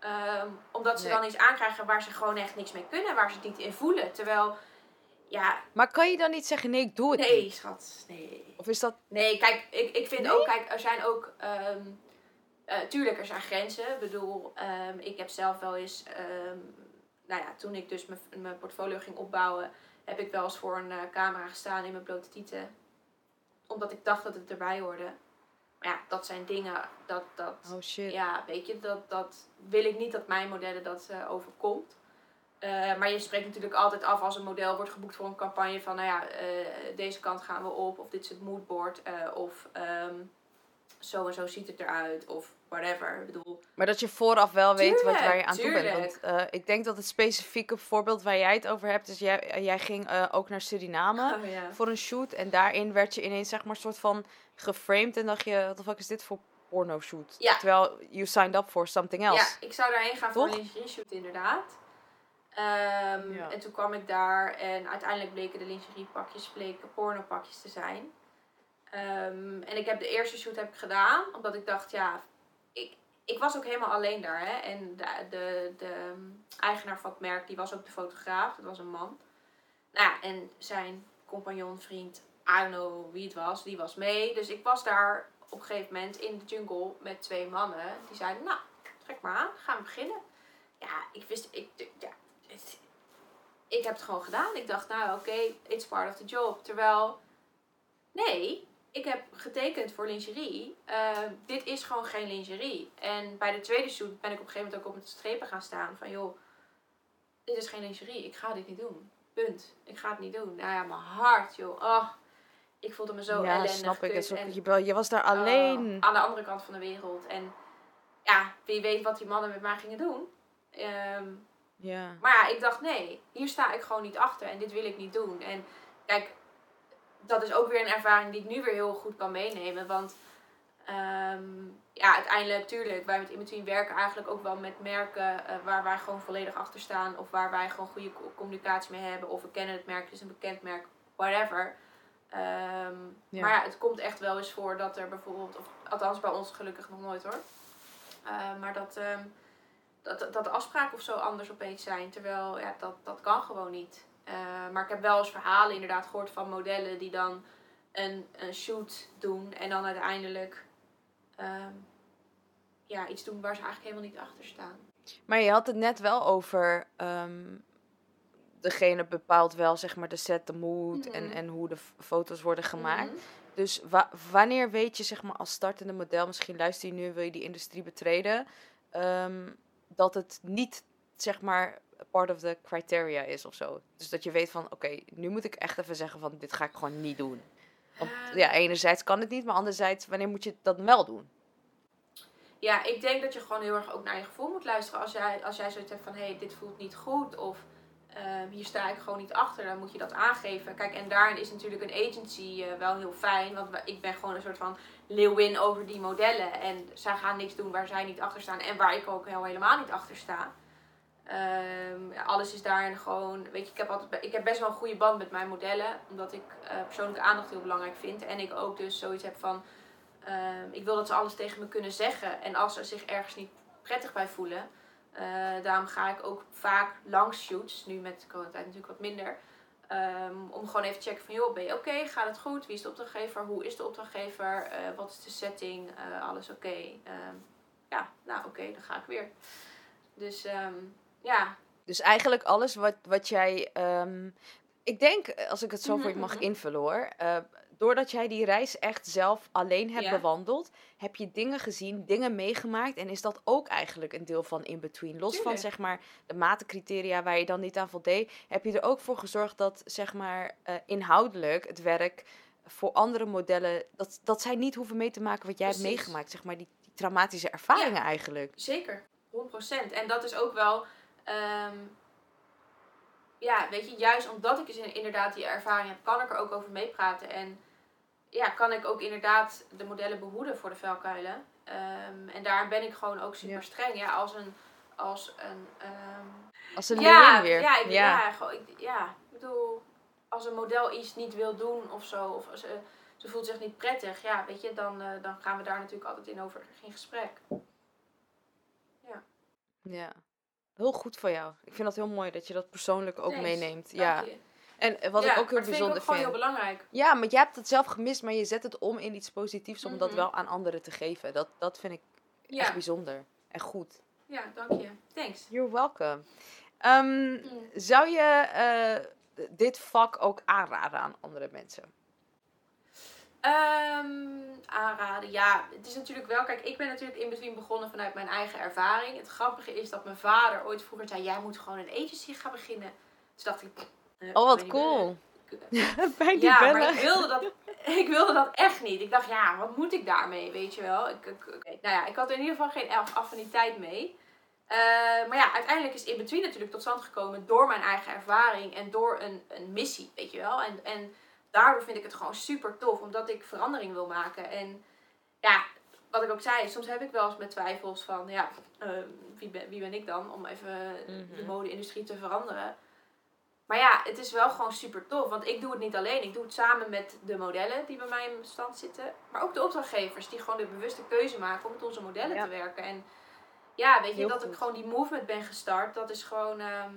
Ehm, omdat ze Nee. dan iets aankrijgen waar ze gewoon echt niks mee kunnen, waar ze het niet in voelen. Terwijl, ja, Maar kan je dan niet zeggen, nee, ik doe het nee, niet? schat, nee. Of is dat... Nee, kijk, ik, ik vind Nee? ook, kijk, er zijn ook, ehm, eh, tuurlijk, er zijn grenzen. Ik bedoel, ehm, ik heb zelf wel eens, nou ja, toen ik dus mijn, mijn portfolio ging opbouwen, heb ik wel eens voor een eh, camera gestaan in mijn blote tieten. Omdat ik dacht dat het erbij hoorde. Maar ja, dat zijn dingen, dat, dat, Oh shit. ja, weet je, dat, dat wil ik niet dat mijn modellen dat eh, overkomt. Eh, maar je spreekt natuurlijk altijd af als een model wordt geboekt voor een campagne van, nou ja, deze kant gaan we op, of dit is het moodboard, of ehm, zo en zo ziet het eruit, of whatever. Ik bedoel, Maar dat je vooraf wel weet wat, waar je aan toe bent. Want eh, ik denk dat het specifieke voorbeeld waar jij het over hebt, is jij, eh, jij ging eh, ook naar Suriname oh ja. voor een shoot. En daarin werd je ineens zeg maar soort van geframed en dacht je, wat de fuck is dit voor porno shoot? Ja. Terwijl you signed up for something else. Ja, ik zou daarheen gaan voor een lingerie shoot inderdaad. Ehm, Ja. En toen kwam ik daar en uiteindelijk bleken de lingeriepakjes bleken pornopakjes te zijn. Ehm, en ik heb de eerste shoot heb ik gedaan, omdat ik dacht, ja, ik, was ook helemaal alleen daar. Hè? En de, de, de eigenaar van het merk, die was ook de fotograaf, dat was een man. Nou ja, en zijn compagnon, vriend, I don't know wie het was, die was mee. Dus ik was daar op een gegeven moment in de jungle met twee mannen. Die zeiden, nou, trek maar aan, gaan we beginnen. Ja, ik wist, ik, ja, ik heb het gewoon gedaan. Ik dacht, nou oké, it's part of the job. Terwijl, nee, ik heb getekend voor lingerie. Eh, dit is gewoon geen lingerie. En bij de tweede shoot ben ik op een gegeven moment ook op het strepen gaan staan. Van joh, dit is geen lingerie. Ik ga dit niet doen. Punt. Ik ga het niet doen. Nou ja, mijn hart joh. Oh, ik voelde me zo ja, ellendig. snap ik. Het en- je, je was daar alleen. Oh, aan de andere kant van de wereld. En ja, wie weet wat die mannen met mij gingen doen. Ehm, ja. maar ja, ik dacht nee, hier sta ik gewoon niet achter en dit wil ik niet doen. En kijk, dat is ook weer een ervaring die ik nu weer heel goed kan meenemen. Want ehm, ja, uiteindelijk, tuurlijk, wij met Inbetween werken eigenlijk ook wel met merken eh, waar wij gewoon volledig achter staan. Of waar wij gewoon goede co- communicatie mee hebben. Of we kennen het merk, het is een bekend merk, whatever. Ehm, Ja. Maar ja, het komt echt wel eens voor dat er bijvoorbeeld, of althans bij ons gelukkig nog nooit hoor. Eh, maar dat, ehm, dat, dat de afspraken of zo anders opeens zijn. Terwijl ja, dat, dat kan gewoon niet. Eh, maar ik heb wel eens verhalen inderdaad gehoord van modellen die dan een, een shoot doen en dan uiteindelijk ehm, ja, iets doen waar ze eigenlijk helemaal niet achter staan. Maar je had het net wel over. ehm, degene bepaalt wel zeg maar de set, de mood en, Mhm. en hoe de foto's worden gemaakt. Mhm. Dus wa- wanneer weet je, zeg maar, als startende model, misschien luister je nu en wil je die industrie betreden, ehm, dat het niet, zeg maar, part of the criteria is of zo. Dus dat je weet van, oké, nu moet ik echt even zeggen van, dit ga ik gewoon niet doen. Want Ehm. ja, enerzijds kan het niet, maar anderzijds, wanneer moet je dan wel doen? Ja, ik denk dat je gewoon heel erg ook naar je gevoel moet luisteren. Als jij, als jij zoiets hebt van, hé, hey, dit voelt niet goed of ehm, hier sta ik gewoon niet achter, dan moet je dat aangeven. Kijk, en daarin is natuurlijk een agency eh, wel heel fijn, want ik ben gewoon een soort van leeuwin over die modellen. En zij gaan niks doen waar zij niet achter staan en waar ik ook heel helemaal niet achter sta. Ehm, alles is daarin gewoon, weet je, ik heb, altijd, ik heb best wel een goede band met mijn modellen, omdat ik eh, persoonlijke aandacht heel belangrijk vind. En ik ook dus zoiets heb van, Ehm, ik wil dat ze alles tegen me kunnen zeggen. En als ze zich ergens niet prettig bij voelen. eh, daarom ga ik ook vaak langs shoots. Nu met de coronatijd natuurlijk wat minder. ehm, om gewoon even te checken van, joh, ben je oké? Gaat het goed? Wie is de opdrachtgever? Hoe is de opdrachtgever? Eh, wat is de setting? Alles oké? Ja, nou oké, dan ga ik weer. Dus ehm, ja, Dus eigenlijk alles wat, wat jij. ehm, ik denk, als ik het zo voor je mag Mhm, invullen hoor. eh, doordat jij die reis echt zelf alleen hebt Ja. bewandeld, heb je dingen gezien, dingen meegemaakt. En is dat ook eigenlijk een deel van in-between? Los van zeg maar de matencriteria waar je dan niet aan voldeed, heb je er ook voor gezorgd dat zeg maar eh, inhoudelijk het werk voor andere modellen, dat, dat zij niet hoeven mee te maken wat jij hebt meegemaakt. Zeg maar die, die traumatische ervaringen eigenlijk. Zeker, 100%. En dat is ook wel. Ehm, ja, weet je, juist omdat ik dus in- inderdaad die ervaring heb, kan ik er ook over meepraten. En ja, kan ik ook inderdaad de modellen behoeden voor de vuilkuilen. Ehm, en daar ben ik gewoon ook super Ja. streng. Ja, als een. Als een ehm, Als een ja, weer. Ja, ik, ja. gewoon, ik, ja, ik bedoel, als een model iets niet wil doen of zo, of ze, ze voelt zich niet prettig, ja, weet je, dan, eh, dan gaan we daar natuurlijk altijd in over in gesprek. Ja. Heel goed van jou. Ik vind dat heel mooi dat je dat persoonlijk ook Thanks. meeneemt. Dank Ja. je. En eh, wat Ja, ik ook heel maar dat vind bijzonder ik ook gewoon vind. heel belangrijk. Ja, maar jij hebt het zelf gemist, maar je zet het om in iets positiefs om dat Mhm. wel aan anderen te geven. Dat, dat vind ik Ja, echt bijzonder. En goed. ja, dank je. Thanks. You're welcome. Ehm, Mm. Zou je eh, dit vak ook aanraden aan andere mensen? Ehm, aanraden, ja, het is natuurlijk wel, kijk, ik ben natuurlijk in between begonnen vanuit mijn eigen ervaring. Het grappige is dat mijn vader ooit vroeger zei, jij moet gewoon een agency gaan beginnen. Dus dacht ik, eh, Oh, wat cool. Bij die Ja, bellen. maar ik wilde, dat, ik wilde dat echt niet. Ik dacht, ja, wat moet ik daarmee, weet je wel. Ik, ik. Nou ja, ik had er in ieder geval geen af- affiniteit mee. Eh, maar ja, uiteindelijk is In Between natuurlijk tot stand gekomen door mijn eigen ervaring en door een, een missie, weet je wel. En, en daardoor vind ik het gewoon super tof, omdat ik verandering wil maken. En ja, wat ik ook zei, soms heb ik wel eens met twijfels van, ja, eh, wie, ben, wie ben ik dan om even de Mhm. mode-industrie te veranderen. Maar ja, het is wel gewoon super tof. Want ik doe het niet alleen. Ik doe het samen met de modellen die bij mij in stand zitten. Maar ook de opdrachtgevers die gewoon de bewuste keuze maken om met onze modellen Ja. te werken. En ja, weet je, Heel dat goed. ik gewoon die movement ben gestart. Dat is gewoon, ehm,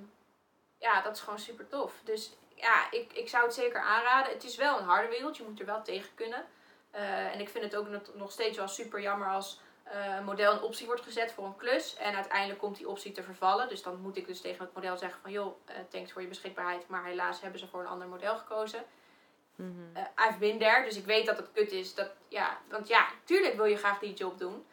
ja, dat is gewoon super tof. Dus ja, ik, ik zou het zeker aanraden. Het is wel een harde wereld. Je moet er wel tegen kunnen. Eh, en ik vind het ook nog- nog steeds wel super jammer als eh, een model een optie wordt gezet voor een klus. En uiteindelijk komt die optie te vervallen. Dus dan moet ik dus tegen het model zeggen van... joh, eh, thanks voor je beschikbaarheid. Maar helaas hebben ze voor een ander model gekozen. Mhm. Eh, I've been there, dus ik weet dat het kut is. Dat, ja, want ja, tuurlijk wil je graag die job doen.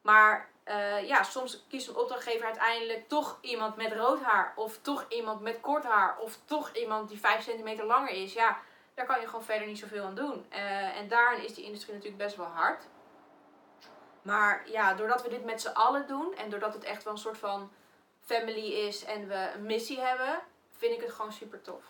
Maar eh, ja, soms kiest een opdrachtgever uiteindelijk toch iemand met rood haar. Of toch iemand met kort haar. Of toch iemand die 5 centimeter langer is. Ja, daar kan je gewoon verder niet zoveel aan doen. Eh, en daarin is die industrie natuurlijk best wel hard. Maar ja, doordat we dit met z'n allen doen. En doordat het echt wel een soort van family is. En we een missie hebben. Vind ik het gewoon super tof.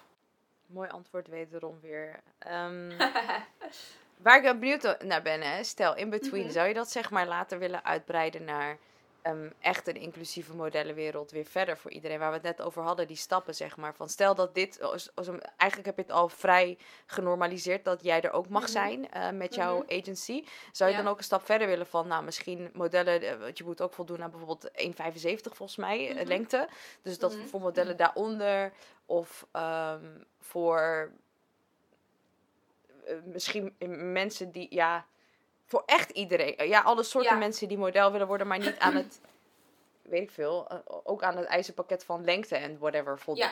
Mooi antwoord wederom weer. Ehm, waar ik wel benieuwd naar ben, hè, stel in between, Mhm. zou je dat zeg maar later willen uitbreiden naar ehm, echt een inclusieve modellenwereld weer verder voor iedereen? Waar we het net over hadden, die stappen zeg maar. Van stel dat dit, als, als een, eigenlijk heb je het al vrij genormaliseerd dat jij er ook mag Mhm. zijn eh, met jouw Mhm. agency. Zou je Ja. dan ook een stap verder willen van, nou misschien modellen, eh, want je moet ook voldoen aan bijvoorbeeld 1,75 volgens mij, eh, lengte. Dus dat voor modellen daaronder of ehm, voor misschien mensen die, ja, voor echt iedereen. Eh, Ja, alle soorten Ja. mensen die model willen worden, maar niet aan het, weet ik veel, eh, ook aan het eisenpakket van lengte en whatever voldoen. Ja.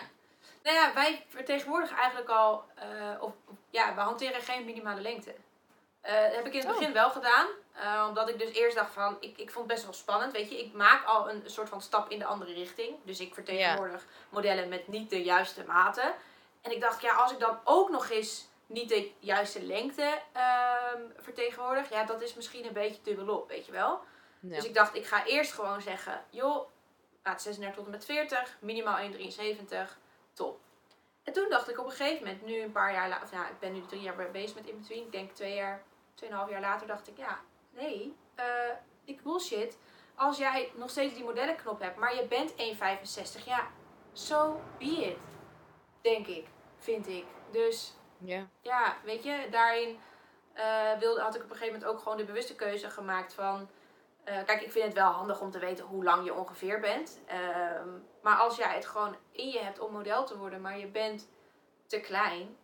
Nou ja, wij vertegenwoordigen eigenlijk al, eh, of ja, we hanteren geen minimale lengte. Eh, dat heb ik in het Oh. begin wel gedaan, eh, omdat ik dus eerst dacht van, ik, ik vond het best wel spannend, weet je. Ik maak al een soort van stap in de andere richting. Dus ik vertegenwoordig modellen met niet de juiste maten. En ik dacht, ja, als ik dan ook nog eens niet de juiste lengte vertegenwoordig, ja, dat is misschien een beetje dubbelop, weet je wel. Ja. Dus ik dacht, ik ga eerst gewoon zeggen, joh, maat 36 tot en met 40, minimaal 1,73, top. En toen dacht ik op een gegeven moment, nu een paar jaar later, of ja, ik ben nu drie jaar bezig met in-between, ik denk twee jaar, tweeënhalf jaar later dacht ik, ja, nee, eh ik bullshit. Als jij nog steeds die modellenknop hebt, maar je bent 1,65, ja, so be it. Denk ik, vind ik. Dus ja. ja, weet je, daarin eh, wilde, had ik op een gegeven moment ook gewoon de bewuste keuze gemaakt van... eh, kijk, ik vind het wel handig om te weten hoe lang je ongeveer bent. Ehm, maar als jij het gewoon in je hebt om model te worden, maar je bent te klein...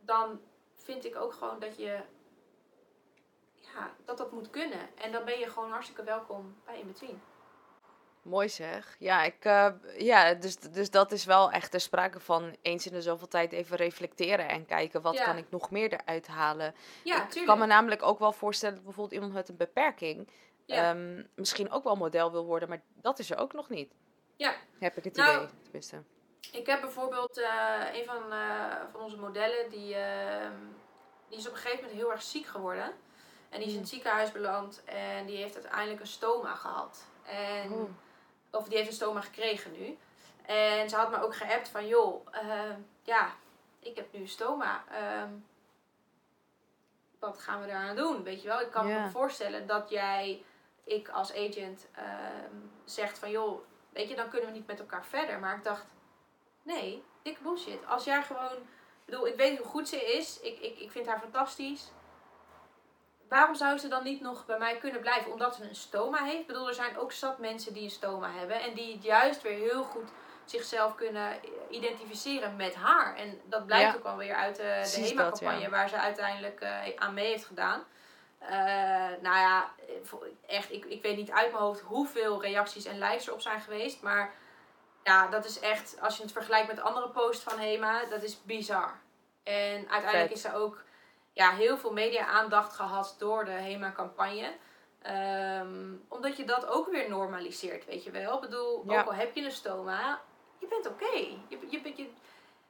dan vind ik ook gewoon dat je... Ja, dat dat moet kunnen. En dan ben je gewoon hartstikke welkom bij In-Between. Mooi zeg. Ja, ik, eh, ja dus, dus dat is wel echt er sprake van eens in de zoveel tijd even reflecteren en kijken wat Ja. kan ik nog meer eruit halen. Ja, ik tuurlijk. kan me namelijk ook wel voorstellen dat bijvoorbeeld iemand met een beperking Ja. ehm, misschien ook wel model wil worden, maar dat is er ook nog niet. Ja. Heb ik het Nou, idee, tenminste. Ik heb bijvoorbeeld eh, een van, eh, van onze modellen, die, ehm, die is op een gegeven moment heel erg ziek geworden. En die is in het ziekenhuis beland en die heeft uiteindelijk een stoma gehad. En, Oh. Of die heeft een stoma gekregen nu. En ze had me ook geappt van, joh, ehm, ja, ik heb nu een stoma. Ehm, wat gaan we eraan doen? Weet je wel, ik kan me voorstellen dat jij, ik als agent, ehm, zegt van, joh, weet je, dan kunnen we niet met elkaar verder. Maar ik dacht, nee, dikke bullshit. Als jij gewoon, ik bedoel, ik weet hoe goed ze is. Ik, ik, ik vind haar fantastisch. Waarom zou ze dan niet nog bij mij kunnen blijven? Omdat ze een stoma heeft. Ik bedoel, er zijn ook zat mensen die een stoma hebben. En die juist weer heel goed zichzelf kunnen identificeren met haar. En dat blijkt Ja. ook alweer uit de, de HEMA-campagne ja. waar ze uiteindelijk eh, aan mee heeft gedaan. Eh, nou ja, echt, ik, ik weet niet uit mijn hoofd hoeveel reacties en likes erop zijn geweest. Maar ja, dat is echt, als je het vergelijkt met andere posts van HEMA, dat is bizar. En uiteindelijk Vet. is er ook ja, heel veel media-aandacht gehad door de HEMA-campagne. Ehm, omdat je dat ook weer normaliseert, weet je wel. Ik bedoel, Ja. ook al heb je een stoma, je bent oké. Je, je, je, je-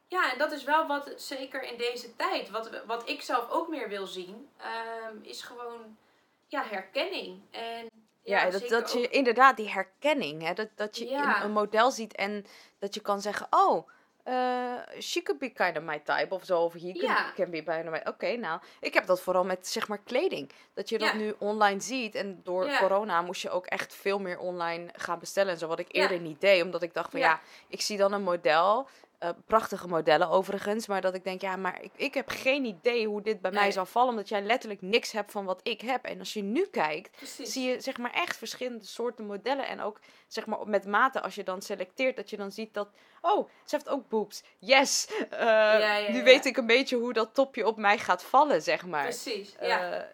ja, en dat is wel wat, zeker in deze tijd, wat, wat ik zelf ook meer wil zien, ehm, is gewoon ja, herkenning. En, Ja, dat, dat je ook- inderdaad die herkenning, hè, dat, dat je Ja. een, een model ziet en dat je kan zeggen, oh, eh she could be kind of my type of zo, of he could, can be of my... Oké, nou, ik heb dat vooral met, zeg maar, kleding. Dat je dat nu online ziet en door corona moest je ook echt veel meer online gaan bestellen en zo, wat ik eerder niet deed, omdat ik dacht van, ja, ik zie dan een model... eh, prachtige modellen overigens, maar dat ik denk, ja, maar ik, ik heb geen idee hoe dit bij mij zal vallen, omdat jij letterlijk niks hebt van wat ik heb. En als je nu kijkt, Precies. zie je zeg maar echt verschillende soorten modellen. En ook zeg maar met mate als je dan selecteert, dat je dan ziet dat. Oh, ze heeft ook boobs. Yes! Eh, ja, nu ja. weet ik een beetje hoe dat topje op mij gaat vallen, zeg maar. Precies, ja. Eh,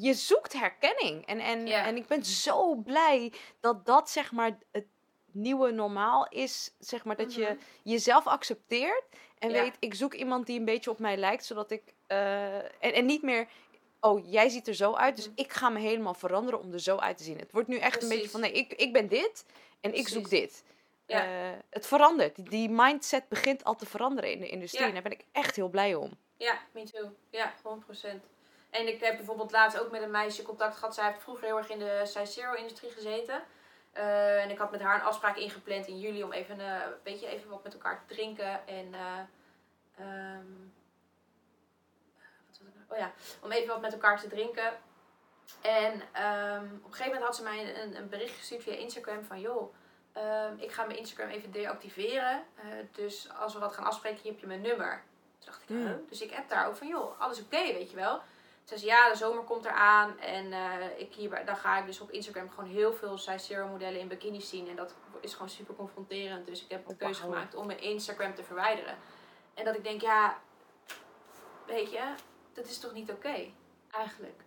je zoekt herkenning. En, en, Ja. en ik ben zo blij dat dat zeg maar het nieuwe normaal is. Zeg maar dat je Mhm. jezelf accepteert. En Ja. weet, ik zoek iemand die een beetje op mij lijkt. Zodat ik. eh, en, en niet meer. Oh, jij ziet er zo uit. Dus Mhm. ik ga me helemaal veranderen om er zo uit te zien. Het wordt nu echt een beetje van nee, ik, ik ben dit. En ik zoek dit. Ja. Eh, het verandert. Die, mindset begint al te veranderen in de industrie. Ja. En daar ben ik echt heel blij om. Ja, me too. Ja, 100%. En ik heb bijvoorbeeld laatst ook met een meisje contact gehad. Zij heeft vroeger heel erg in de size zero industrie gezeten. Eh, en ik had met haar een afspraak ingepland in juli om even, eh weet je, even wat met elkaar te drinken. En eh, ehm, wat was het nou? Oh ja, om even wat met elkaar te drinken. En ehm, op een gegeven moment had ze mij een, een bericht gestuurd via Instagram van joh, ehm, ik ga mijn Instagram even deactiveren. Dus als we wat gaan afspreken, heb je mijn nummer. Toen dacht ik, Hmm. huh? Dus ik heb daar ook van, joh, alles oké, weet je wel. Ze zei, ja, de zomer komt eraan. En eh, ik hier, dan ga ik dus op Instagram gewoon heel veel size zero modellen in bikinis zien. En dat is gewoon super confronterend. Dus ik heb de keuze gemaakt om mijn Instagram te verwijderen. En dat ik denk, ja, weet je, dat is toch niet oké, eigenlijk.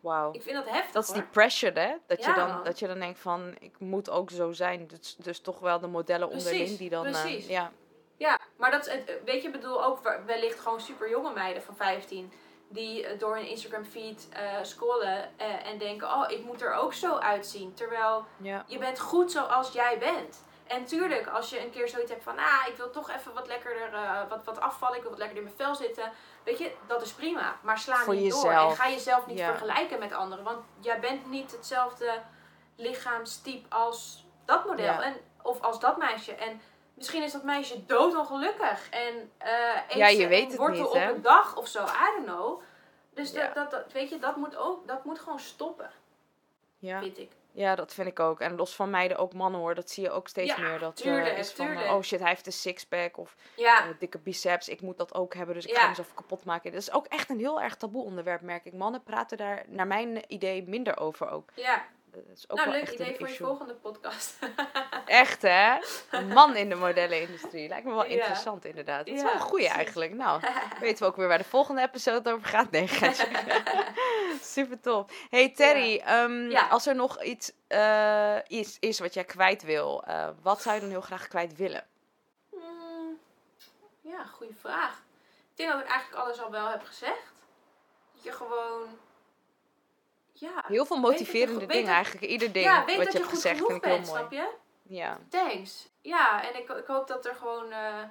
Wauw. Ik vind dat heftig, Dat is die pressure, hè? Dat, je dan, man. dat je dan denkt van, ik moet ook zo zijn. Dus, dus toch wel de modellen Precies, onderling die dan... eh, precies. ja. Ja, maar dat is, het- weet je, ik bedoel ook wel- wellicht gewoon super jonge meiden van 15 die eh, door hun Instagram feed eh, scrollen eh, en denken, oh, ik moet er ook zo uitzien. Terwijl ja. je bent goed zoals jij bent. En tuurlijk, als je een keer zoiets hebt van, ah, ik wil toch even wat lekkerder, wat, wat afvallen, ik wil wat lekkerder in mijn vel zitten. Weet je, dat is prima. Maar sla Voor niet door. En ga jezelf niet Ja. vergelijken met anderen. Want jij bent niet hetzelfde lichaamstype als dat model. Ja. En, of als dat meisje. En misschien is dat meisje doodongelukkig. En eet Ja, je weet het wortel niet, op hè? een dag of zo. I don't know. Dus Ja. dat, dat, dat, weet je, dat moet ook, dat moet gewoon stoppen, Ja. vind ik. ja, dat vind ik ook. En los van meiden ook mannen hoor. Dat zie je ook steeds Ja, meer. Dat eh, tuurlijk, is van, eh, oh shit, hij heeft een sixpack. Of Ja, dikke biceps. Ik moet dat ook hebben. Dus ik Ja. ga mezelf kapot maken. Dat is ook echt een heel erg taboe onderwerp, merk ik. Mannen praten daar, naar mijn idee, minder over ook. ja. Dat is ook nou, wel leuk echt idee voor je volgende podcast. Echt hè? Een man in de modellenindustrie. Lijkt me wel Ja. interessant inderdaad. Dat is Ja, wel een goeie precies. eigenlijk. Nou, weten we ook weer waar de volgende episode over gaat. Nee, geintje. Super top. Hey Terry, ehm, als er nog iets eh, is, is wat jij kwijt wil, eh, wat zou je dan heel graag kwijt willen? Hmm, ja, goede vraag. Ik denk dat ik eigenlijk alles al wel heb gezegd. Dat je gewoon... Ja, Heel veel je motiverende dingen eigenlijk. Ieder ding ja weet wat dat je hebt goed gezegd vind ik heel bent, mooi. snap je? Ja. Thanks. Ja, en ik, ik hoop dat er gewoon eh,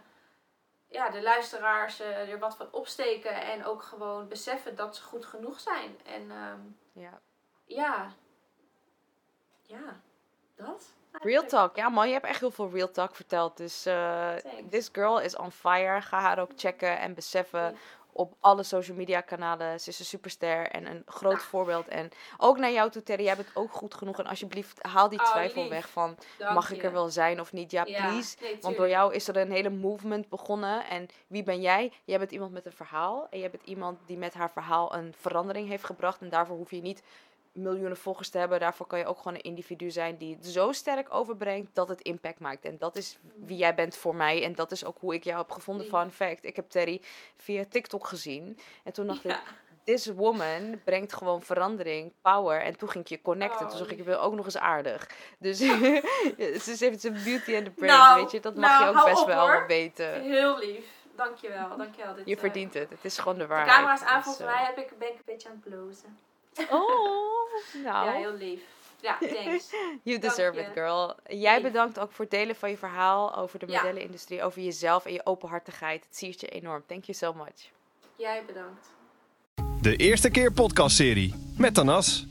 ja, de luisteraars eh, er wat van opsteken en ook gewoon beseffen dat ze goed genoeg zijn. En ehm, ja. ja, ja, dat. Real talk. Ja man, je hebt echt heel veel real talk verteld. Dus uh, this girl is on fire. Ga haar ook checken en beseffen op alle social media kanalen. Ze is een superster en een groot voorbeeld. En ook naar jou toe, Terry. Jij bent ook goed genoeg. En alsjeblieft, haal die oh, twijfel weg van... mag ik er wel zijn of niet? Ja, please. Want door jou is er een hele movement begonnen. En wie ben jij? Jij bent iemand met een verhaal. En jij bent iemand die met haar verhaal een verandering heeft gebracht. En daarvoor hoef je niet miljoenen volgers te hebben. Daarvoor kan je ook gewoon een individu zijn die het zo sterk overbrengt dat het impact maakt. En dat is wie jij bent voor mij. En dat is ook hoe ik jou heb gevonden. Fun fact. Ik heb Terry via TikTok gezien. En toen dacht ik, this woman brengt gewoon verandering, power. En toen ging ik je connecten. toen zag ik, je wil ook nog eens aardig. Dus ze heeft zijn beauty and the brain, nou, weet je. Dat mag je nou, ook best wel weten. Heel lief. Dankjewel, dankjewel. Dit, je verdient het. Het is gewoon de waarheid. De camera's aan, volgens dus, mij heb ik, ben ik een beetje aan het blozen. Oh, nou. Ja, heel lief. Ja, thanks. You deserve it, girl. Jij bedankt ook voor het delen van je verhaal over de modellenindustrie, over jezelf en je openhartigheid. Het siert je enorm. Thank you so much. Jij bedankt. De eerste keer podcastserie met Tanas.